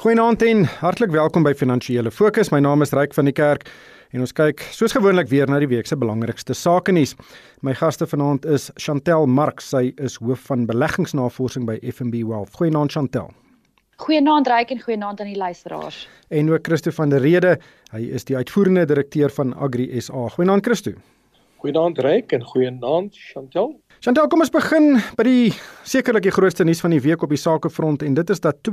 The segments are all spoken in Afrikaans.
Goeienaand en hartlik welkom by Finansiële Fokus. My naam is Ryk van die Kerk en ons kyk soos gewoonlik weer na die week se belangrikste sake nuus. My gaste vanaand is Chantel Marx. Sy is hoof van beleggingsnavorsing by FNB Wealth. Goeienaand Chantel. Goeienaand Ryk en goeienaand aan die luisteraars. En ook Christo van der Rede. Hy is die uitvoerende direkteur van Agri SA. Goeienaand Christo. Goeienaand Ryk en goeienaand Chantel. Chantel, kom ons begin by die sekerlik die grootste nuus van die week op die sakefront en dit is dat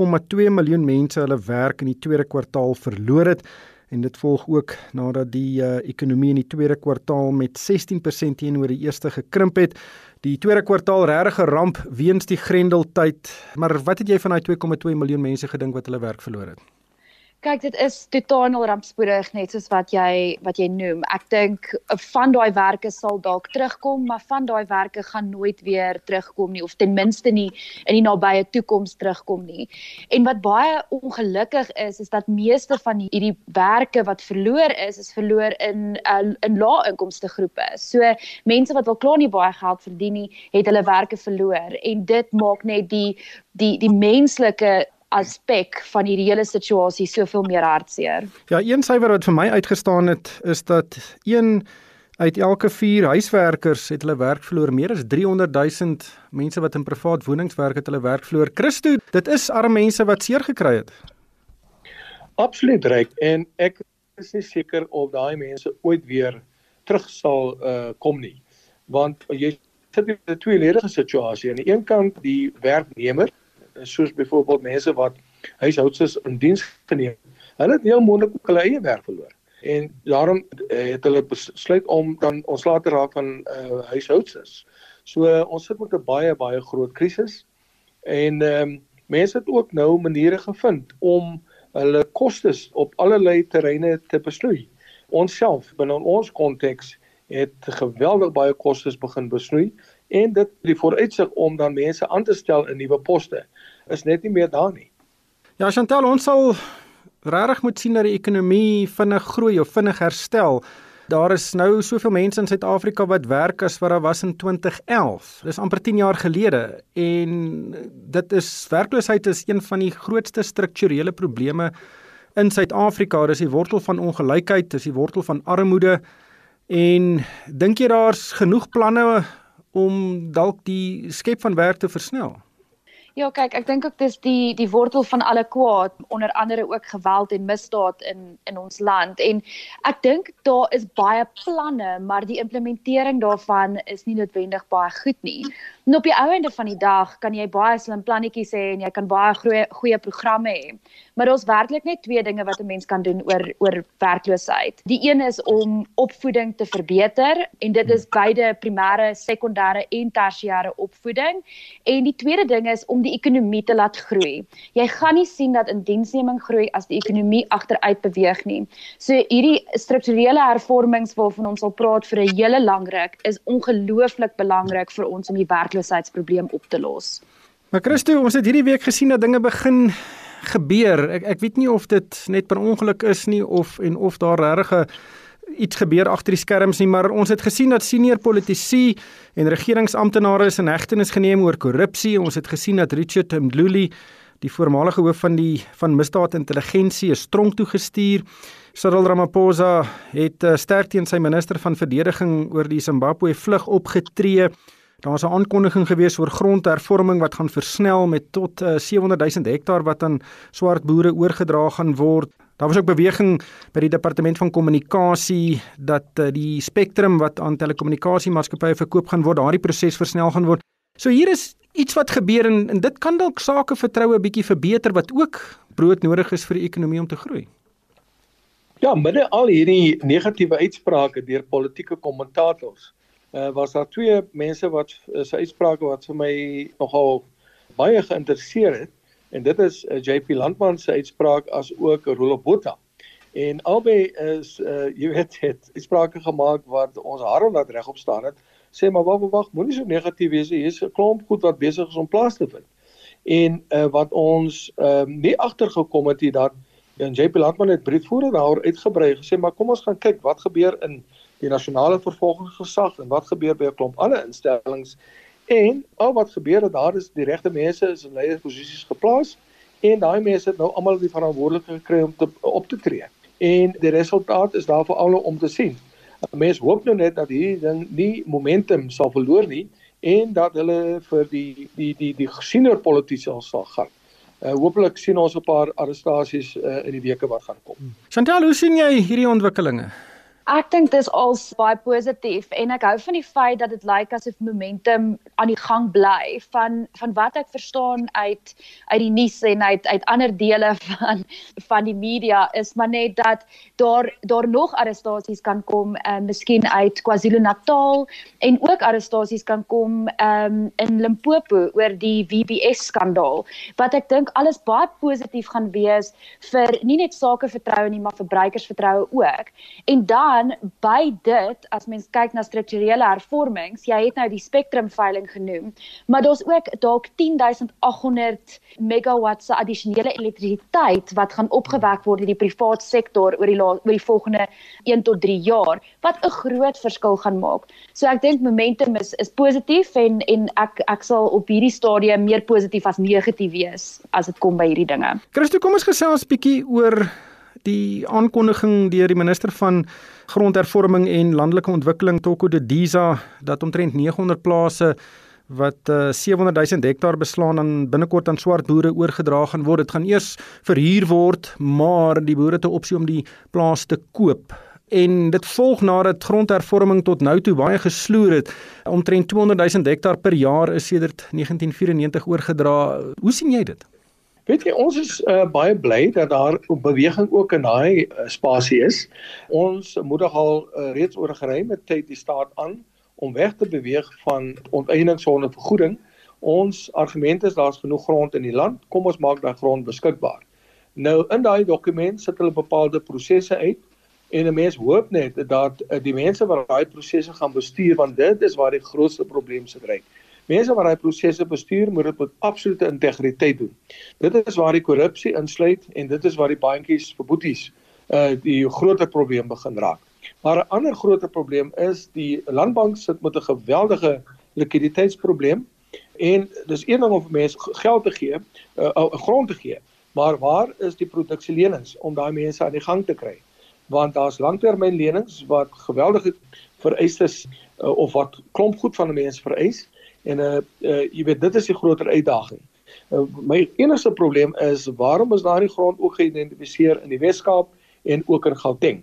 2,2 miljoen mense hulle werk in die tweede kwartaal verloor het en dit volg ook nadat die uh, ekonomie in die tweede kwartaal met 16% teenoor die eerste gekrimp het. Die tweede kwartaal regtig 'n ramp weens die Grendeltyd. Maar wat het jy van daai 2,2 miljoen mense gedink wat hulle werk verloor het? Kyk, dit is totaal rampspoedig net soos wat jy wat jy noem. Ek dink van daai werke sal dalk terugkom, maar van daai werke gaan nooit weer terugkom nie of ten minste nie in die nabye toekoms terugkom nie. En wat baie ongelukkig is, is dat meeste van hierdie werke wat verloor is, is verloor in uh, in lae inkomste groepe. So mense wat wel klaar nie baie geld verdien nie, het hulle werke verloor en dit maak net die die die menslike aspek van hierdie hele situasie soveel meer hartseer. Ja, een syfer wat vir my uitgestaan het is dat een uit elke 4 huiswerkers het hulle werk verloor. Meer as 300 000 mense wat in privaat wonings werk het hulle werk verloor. Christo, dit is arme mense wat seer gekry het. Absoluut reg en ek is nie seker of daai mense ooit weer terug sal uh, kom nie. Want jy sit in 'n tweeledige situasie. Aan die een kant die werknemer soos byvoorbeeld mense wat huishoudsers in diens geneem. Hulle het heel moontlik ook hulle eie werk verloor. En daarom uh, het hulle besluit om dan ontslae te raak van uh, huishoudsers. So uh, ons sit met 'n baie baie groot krisis en ehm um, mense het ook nou maniere gevind om hulle kostes op allerlei terreine te besnoei. Ons self binne ons konteks het geweldig baie kostes begin besnoei en dit die vooruitsig om dan mense aan te stel in nuwe poste is net nie meer daar nie. Ja, Chantal, ons sal regtig moet sien dat die ekonomie vinnig groei of vinnig herstel. Daar is nou soveel mense in Suid-Afrika wat werk as wat daar was in 2011. Dis amper 10 jaar gelede en dit is werkloosheid is een van die grootste strukturele probleme in Suid-Afrika. Dis die wortel van ongelykheid, dis die wortel van armoede. En dink jy daar's genoeg planne om dalk die skep van werk te versnel? Ja, kyk, ek dink ook dis die die wortel van alle kwaad, onder andere ook geweld en misdaad in in ons land. En ek dink daar is baie planne, maar die implementering daarvan is nie noodwendig baie goed nie. En op die ou einde van die dag kan jy baie slim plannetjies hê en jy kan baie goeie goeie programme hê. Maar daar's werklik net twee dinge wat 'n mens kan doen oor oor werkloosheid. Die een is om opvoeding te verbeter en dit is beide primêre, sekondêre en tersiêre opvoeding. En die tweede ding is om die ekonomie te laat groei. Jy gaan nie sien dat indiensneming groei as die ekonomie agteruit beweeg nie. So hierdie strukturele hervormings waarvan ons al praat vir 'n hele lang ruk is ongelooflik belangrik vir ons om die werk werkloosheidsprobleem op te los. Maar Christo, ons het hierdie week gesien dat dinge begin gebeur. Ek ek weet nie of dit net per ongeluk is nie of en of daar regtig iets gebeur agter die skerms nie, maar ons het gesien dat senior politici en regeringsamptenare is in hegtenis geneem oor korrupsie. Ons het gesien dat Richard Mdluli, die voormalige hoof van die van misdaadintelligensie, is tronk toe gestuur. Cyril Ramaphosa het uh, sterk teen sy minister van verdediging oor die Zimbabwe vlug opgetree. Daar was 'n aankondiging gewees oor grondhervorming wat gaan versnel met tot uh, 700 000 hektaar wat aan swart boere oorgedra gaan word. Daar was ook beweging by die departement van kommunikasie dat uh, die spektrum wat aan telekommunikasiemaatskappye verkoop gaan word, daardie proses versnel gaan word. So hier is iets wat gebeur en, en dit kan dalk sake vertroue bietjie verbeter wat ook brood nodig is vir die ekonomie om te groei. Ja, midde al hierdie negatiewe uitsprake deur politieke kommentators uh, was daar twee mense wat uh, se uitsprake wat vir my nogal baie geïnteresseer het en dit is uh, JP Landman se uitspraak as ook Rolo Botha. En albei is uh, jy weet het uitsprake gemaak wat ons hare laat regop staan het. Sê maar wag wag moenie so negatief wees hier is 'n klomp goed wat besig is om plaas te vind. En uh, wat ons uh, nie agtergekom het hier dat en JP Landman het breedvoere daar uitgebrei gesê maar kom ons gaan kyk wat gebeur in die nasionale vervolgingsgesag en wat gebeur by 'n klomp ander instellings en al wat gebeur het daar is die regte mense is in leierposisies geplaas en daai mense het nou almal die verantwoordelikheid gekry om te op te tree. En die resultaat is daar vir almal om te sien. Mense hoop nou net dat hierdie ding nie momentum sal verloor nie en dat hulle vir die die die die senior politici sal gaan. Uh, Hoopelik sien ons 'n paar arrestasies uh, in die weke wat gaan kom. Chantal, hoe sien jy hierdie ontwikkelinge? Ek dink dis al baie positief en ek hou van die feit dat dit lyk asof momentum aan die gang bly van van wat ek verstaan uit uit die nuus en uit uit ander dele van van die media is maar net dat daar daar nog arrestasies kan kom en uh, miskien uit KwaZulu-Natal en ook arrestasies kan kom um, in Limpopo oor die WBS skandaal. Wat ek dink alles baie positief gaan wees vir nie net sakevertroue nie maar verbruikersvertroue ook. En dan dan by dit as mens kyk na strukturele hervormings, jy het nou die spectrum veiling genoem, maar daar's ook dalk 10800 megawatt se addisionele elektrisiteit wat gaan opgewek word in die private sektor oor die oor die volgende 1 tot 3 jaar wat 'n groot verskil gaan maak. So ek dink momentum is is positief en en ek ek sal op hierdie stadium meer positief as negatief wees as dit kom by hierdie dinge. Christo, kom ons gesels bietjie oor die aankondiging deur die minister van grondhervorming en landelike ontwikkeling Toko de Diza dat omtrent 900 plase wat uh, 700 000 hektaar beslaan aan binnekort aan swart boere oorgedra gaan word. Dit gaan eers verhuur word, maar die boere het 'n opsie om die plaas te koop. En dit volg nadat grondhervorming tot nou toe baie gesloer het. Omtrent 200 000 hektaar per jaar is sedert 1994 oorgedra. Hoe sien jy dit? Weet jy, ons is uh, baie bly dat daar beweging ook in daai uh, spasie is. Ons moedig al uh, reeds oor geruime tyd die staat aan om weg te beweeg van onteiening sonder vergoeding. Ons argument is daar's genoeg grond in die land, kom ons maak daai grond beskikbaar. Nou in daai dokument sit hulle bepaalde prosesse uit en 'n mens hoop net dat uh, die mense wat daai prosesse gaan bestuur want dit is waar die grootste probleem sit ry. Mense wat daai prosesse bestuur, moet dit met absolute integriteit doen. Dit is waar die korrupsie insluit en dit is waar die baantjies vir boeties uh die groter probleem begin raak. Maar 'n ander groter probleem is die landbank sit met 'n geweldige likwiditeitsprobleem en dis een ding om vir mense geld te gee, 'n uh, uh, grond te gee, maar waar is die produksielenings om daai mense aan die gang te kry? Want daar's langtermynlenings wat geweldige vereistes uh, of wat klomp goed van die mense vereis En uh, uh jy weet dit is die groter uitdaging. Uh, my enigste probleem is waarom is daardie grond ook geïdentifiseer in die Wes-Kaap en ook in Gauteng?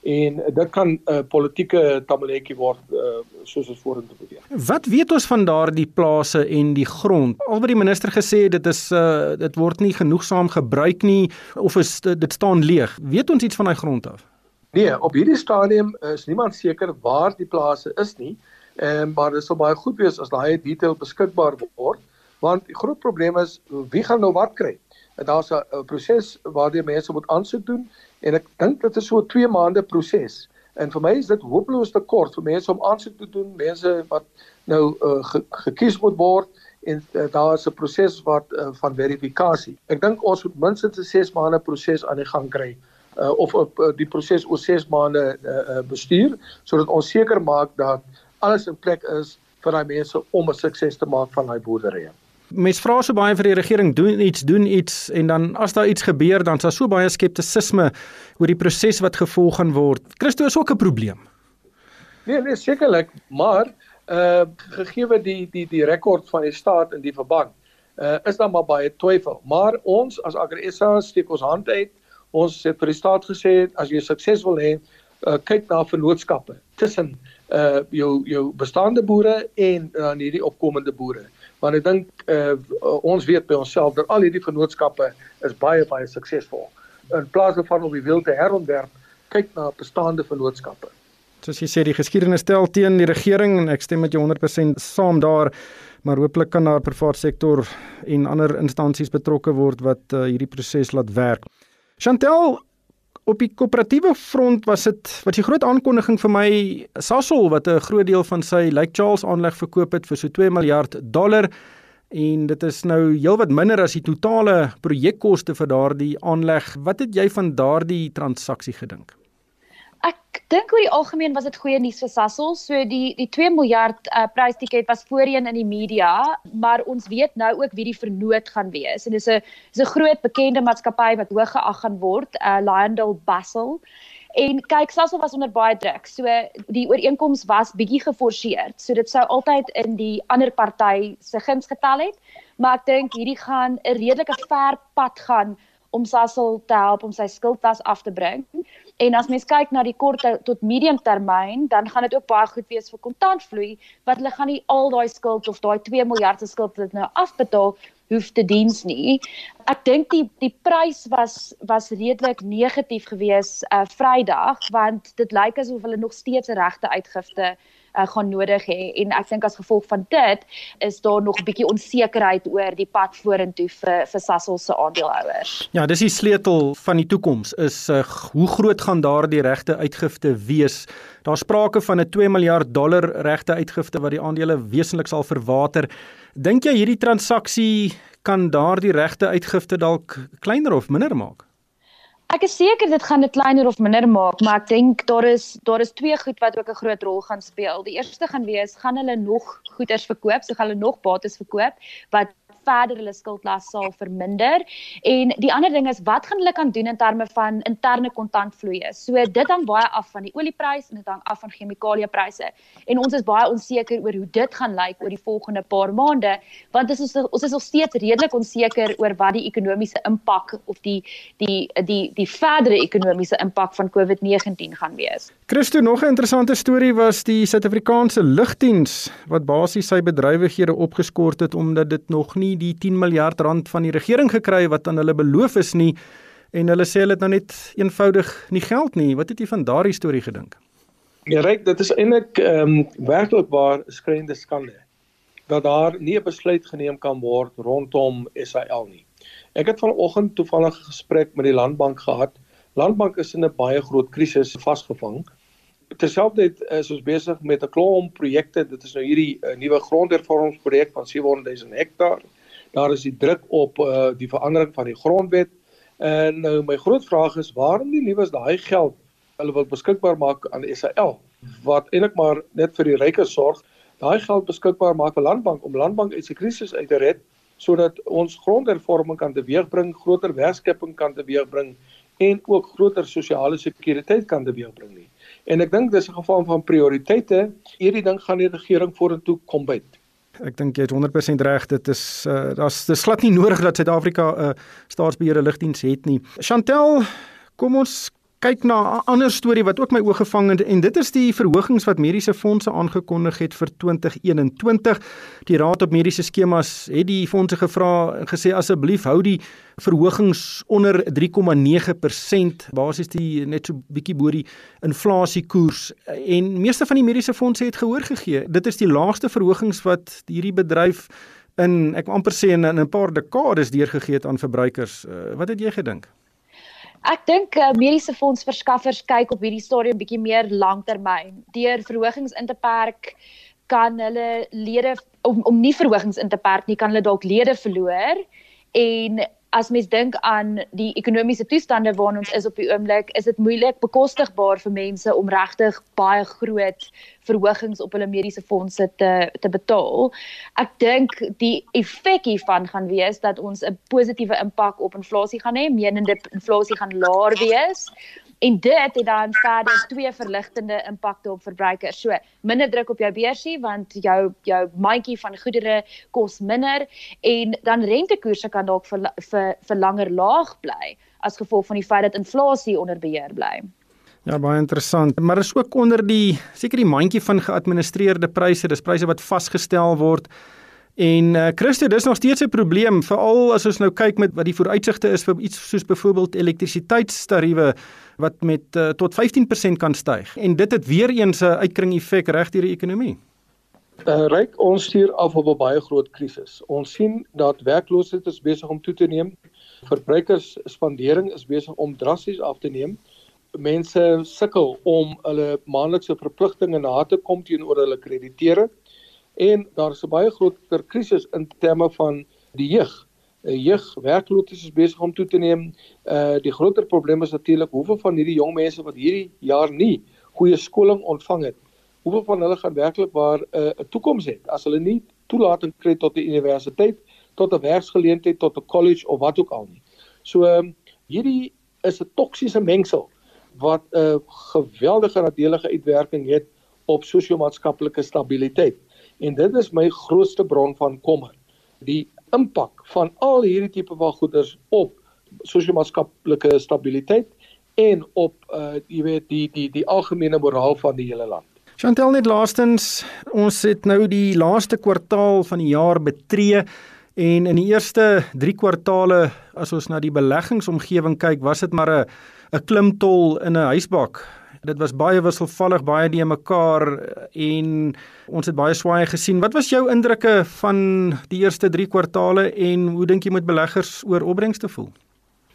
En uh, dit kan 'n uh, politieke tamaletjie word uh, soos ons vorentoe beweeg. Wat weet ons van daardie plase en die grond? Albe die minister gesê dit is uh dit word nie genoegsaam gebruik nie of is dit staan leeg. Weet ons iets van daai grond af? Nee, op hierdie stadium is niemand seker waar die plase is nie. Ehm um, maar dit sal baie goed wees as daai detail beskikbaar word want die groot probleem is wie gaan nou wat kry. En daar's 'n proses waardeur mense moet aansoek doen en ek dink dit is so 'n 2 maande proses. En vir my is dit hopeloos te kort vir mense om aansoek te doen, mense wat nou uh, ge gekies moet word en uh, daar is 'n proses wat uh, van verifikasie. Ek dink ons moet minstens 'n 6 maande proses aan die gang kry uh, of op uh, die proses oor 6 maande uh, uh, bestuur sodat ons seker maak dat alles in plek is vir daai mense om 'n sukses te maak van daai boerderye. Mens vra so baie vir die regering doen iets, doen iets en dan as daar iets gebeur dan is daar so baie skeptisisme oor die proses wat gevolg gaan word. Christo is ook 'n probleem. Nee, nee sekerlik, maar uh gegee die die die rekord van die staat in die verband, uh is daar maar baie twyfel. Maar ons as AgriSA steek ons hand uit. Ons het vir die staat gesê as jy sukses wil hê, uh, kyk na vennootskappe tussen uh jou jou bestaande boere en dan uh, hierdie opkomende boere. Want ek dink uh ons weet by onsself dat al hierdie vennootskappe is baie baie suksesvol. In plaas daarvan om die wild te herontwerp, kyk na bestaande vennootskappe. Soos jy sê die geskiedenis tel teen die regering en ek stem met jou 100% saam daar, maar hooplik kan daar privaat sektor en ander instansies betrokke word wat uh, hierdie proses laat werk. Chantel, op die koöperatiewe front was dit wat die groot aankondiging vir my Sasol wat 'n groot deel van sy Lake Charles aanleg verkoop het vir so 2 miljard dollar en dit is nou heelwat minder as die totale projekkoste vir daardie aanleg. Wat het jy van daardie transaksie gedink? Ek dink oor die algemeen was dit goeie nuus vir Sasol. So die die 2 miljard uh, prystiket was voorheen in die media, maar ons weet nou ook wie die vernoot gaan wees. En dis 'n dis 'n groot bekende maatskappy wat hoog geag gaan word, uh, Lyondell Basel. En kyk, Sasol was onder baie druk. So die ooreenkoms was bietjie geforseer. So dit sou altyd in die ander party se guns getel het, maar ek dink hierdie gaan 'n redelike ver pad gaan om Sasol te help om sy skuldlas af te bring. En as mens kyk na die kort tot medium termyn, dan gaan dit ook baie goed wees vir kontantvloei, wat hulle gaan nie al daai skuld of daai 2 miljard se skuld wat nou afbetaal hoef te diens nie. Ek dink die die prys was was redelik negatief geweest uh Vrydag want dit lyk asof hulle nog steeds regte uitgifte uh, gaan nodig hê en ek dink as gevolg van dit is daar nog 'n bietjie onsekerheid oor die pad vorentoe vir vir Sasol se aandeelhouers. Ja, dis die sleutel van die toekoms is uh, hoe groot gaan daardie regte uitgifte wees? Daar's sprake van 'n 2 miljard dollar regte uitgifte wat die aandele wesentlik sal verwater. Dink jy hierdie transaksie kan daardie regte uitgifte dalk kleiner of minder maak? Ek is seker dit gaan dit kleiner of minder maak, maar ek dink daar is daar is twee goed wat ook 'n groot rol gaan speel. Die eerste gaan wees, gaan hulle nog goederes verkoop, so gaan hulle nog bates verkoop wat verder hulle skuldlas sal verminder. En die ander ding is wat gaan hulle kan doen in terme van interne kontantvloeie. So dit hang baie af van die oliepryse en dit hang af van chemikaliepryse. En ons is baie onseker oor hoe dit gaan lyk oor die volgende paar maande, want ons is ons is nog steeds redelik onseker oor wat die ekonomiese impak of die die die die verdere ekonomiese impak van COVID-19 gaan wees. Christo, nog 'n interessante storie was die Suid-Afrikaanse lugdiens wat basies sy bedrywighede opgeskort het omdat dit nog nie die 10 miljard rand van die regering gekry wat aan hulle beloof is nie en hulle sê hulle het nou net eenvoudig nie geld nie. Wat het jy van daardie storie gedink? Ja, reg, dit is eintlik ehm um, werklik waar skrynende skande dat daar nie 'n besluit geneem kan word rondom SAL nie. Ek het vanoggend toevallig 'n gesprek met die Landbank gehad. Landbank is in 'n baie groot krisis vasgevang terselfdertyd is ons besig met 'n klomp projekte. Dit is nou hierdie uh, nuwe grondhervormingsprojek van 700 000 hektaar. Daar is die druk op uh, die verandering van die grondwet. En nou my groot vraag is waarom nie liewes daai geld hulle wil beskikbaar maak aan die SAL wat eintlik maar net vir die rykes sorg. Daai geld beskikbaar maak vir landbank om landbank uit sy krisis uit te red sodat ons grondhervorming kan teweegbring, groter werkskeping kan teweegbring en ook groter sosiale sekuriteit kan teweegbring nie. En ek dink dis 'n geval van prioriteite. Hierdie ding gaan die regering vorentoe kom byt. Ek dink jy het 100% reg. Dit is uh daar's dis glad nie nodig dat Suid-Afrika 'n uh, staatsbeheerde lugdiens het nie. Chantel, kom ons kyk na 'n ander storie wat ook my oog gevang het en dit is die verhogings wat mediese fondse aangekondig het vir 2021. Die Raad op Mediese Skemas het die fondse gevra en gesê asseblief hou die verhogings onder 3,9% basies die net so bietjie bo die inflasiekoers en meeste van die mediese fondse het gehoor gegee. Dit is die laagste verhogings wat hierdie bedryf in ek amper sê in 'n paar dekades deurgegee het aan verbruikers. Uh, wat het jy gedink? Ek dink uh, mediese fondsverskaffers kyk op hierdie stadium bietjie meer langtermyn. Deur verhogings in te perk kan hulle lede om om nie verhogings in te perk nie, kan hulle dalk lede verloor en as mens dink aan die ekonomiese toestande waarin ons is op die oomblik, is dit moeilik bekostigbaar vir mense om regtig baie groot verhogings op hulle mediese fondse te te betaal. Ek dink die effek hiervan gaan wees dat ons 'n positiewe impak op inflasie gaan hê, menende inflasie gaan laer wees. En dit het dan verder twee verligtende impakte op verbruikers. So, minder druk op jou beursie want jou jou mandjie van goedere kos minder en dan rentekoerse kan dalk vir vir vir langer laag bly as gevolg van die feit dat inflasie onder beheer bly. Ja, baie interessant. Maar is ook onder die seker die mandjie van geadministreerde pryse, dis pryse wat vasgestel word. En uh, Christo, dis nog steeds 'n probleem, veral as ons nou kyk met wat die vooruitsigte is vir iets soos byvoorbeeld elektrisiteitstariewe wat met uh, tot 15% kan styg. En dit het weer eens 'n uitkring effek reg deur die ekonomie. Uh, Ryk ons stuur af op 'n baie groot krisis. Ons sien dat werkloosheid is besig om toe te neem. Verbruikersspandering is besig om drasties af te neem. Mense sukkel om hulle maandelikse verpligtinge na te kom teenoor hulle krediteure en daar is 'n baie groter krisis in terme van die jeug jeug werkloosheid is besig om toe te neem. Uh die groter probleem is natuurlik hoeveel van hierdie jong mense wat hierdie jaar nie goeie skoling ontvang het. Hoeveel van hulle gaan werklik waar 'n uh, toekoms het as hulle nie toelating kry tot die universiteit, tot 'n werksgeleentheid, tot 'n college of wat ook al nie. So um, hierdie is 'n toksiese mengsel wat 'n uh, geweldige nadelige uitwerking het op sosio-maatskaplike stabiliteit. En dit is my grootste bron van kommer. Die impak van al hierdie tipe van goeders op sosio-maatskaplike stabiliteit en op uh jy weet die die die algemene moraal van die hele land. Chantel net laastens, ons het nou die laaste kwartaal van die jaar betree en in die eerste 3 kwartale as ons na die beleggingsomgewing kyk, was dit maar 'n 'n klimtol in 'n huisbak. Dit was baie wisselvallig, baie die mekaar en ons het baie swaaye gesien. Wat was jou indrukke van die eerste 3 kwartale en hoe dink jy moet beleggers oor opbrengste voel?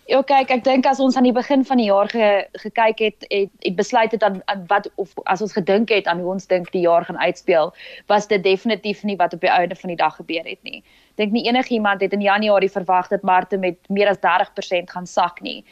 Ja kyk, ek dink as ons aan die begin van die jaar ge, gekyk het, het het besluit het aan, aan wat of as ons gedink het aan hoe ons dink die jaar gaan uitspeel, was dit definitief nie wat op die einde van die dag gebeur het nie. Dink nie enigiemand het in Januarie verwag dat markte met meer as 30% gaan sak nie.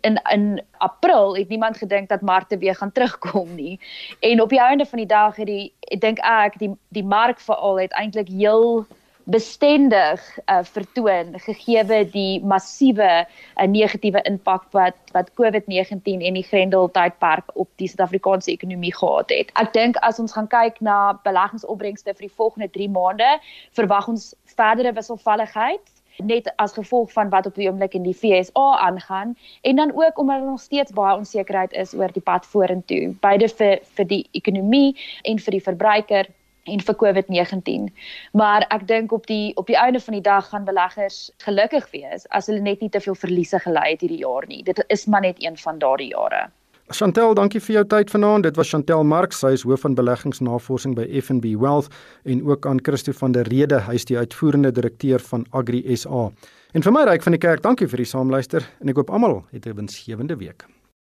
In in April het niemand gedink dat markte weer gaan terugkom nie. En op die einde van die dag het die ek dink ek die die mark veral het eintlik heel bestendig uh, vertoon gegeewe die massiewe uh, negatiewe impak wat wat COVID-19 en die Grendel tydperk op die Suid-Afrikaanse ekonomie gehad het. Ek dink as ons gaan kyk na beleggingsopbrengste vir die volgende 3 maande, verwag ons verdere wisselvalligheid net as gevolg van wat op die oomblik in die FSA aangaan en dan ook omdat daar nog steeds baie onsekerheid is oor die pad vorentoe, beide vir vir die ekonomie en vir die verbruiker en vir COVID-19. Maar ek dink op die op die einde van die dag gaan beleggers gelukkig wees as hulle net nie te veel verliese gely het hierdie jaar nie. Dit is maar net een van daardie jare. Chantel, dankie vir jou tyd vanaand. Dit was Chantel Marx, sy is hoof van beleggingsnavorsing by FNB Wealth en ook aan Christo van der Rede, hy is die uitvoerende direkteur van Agri SA. En vir my ryk van die kerk, dankie vir die saamluister en ek hoop almal het 'n winsgewende week.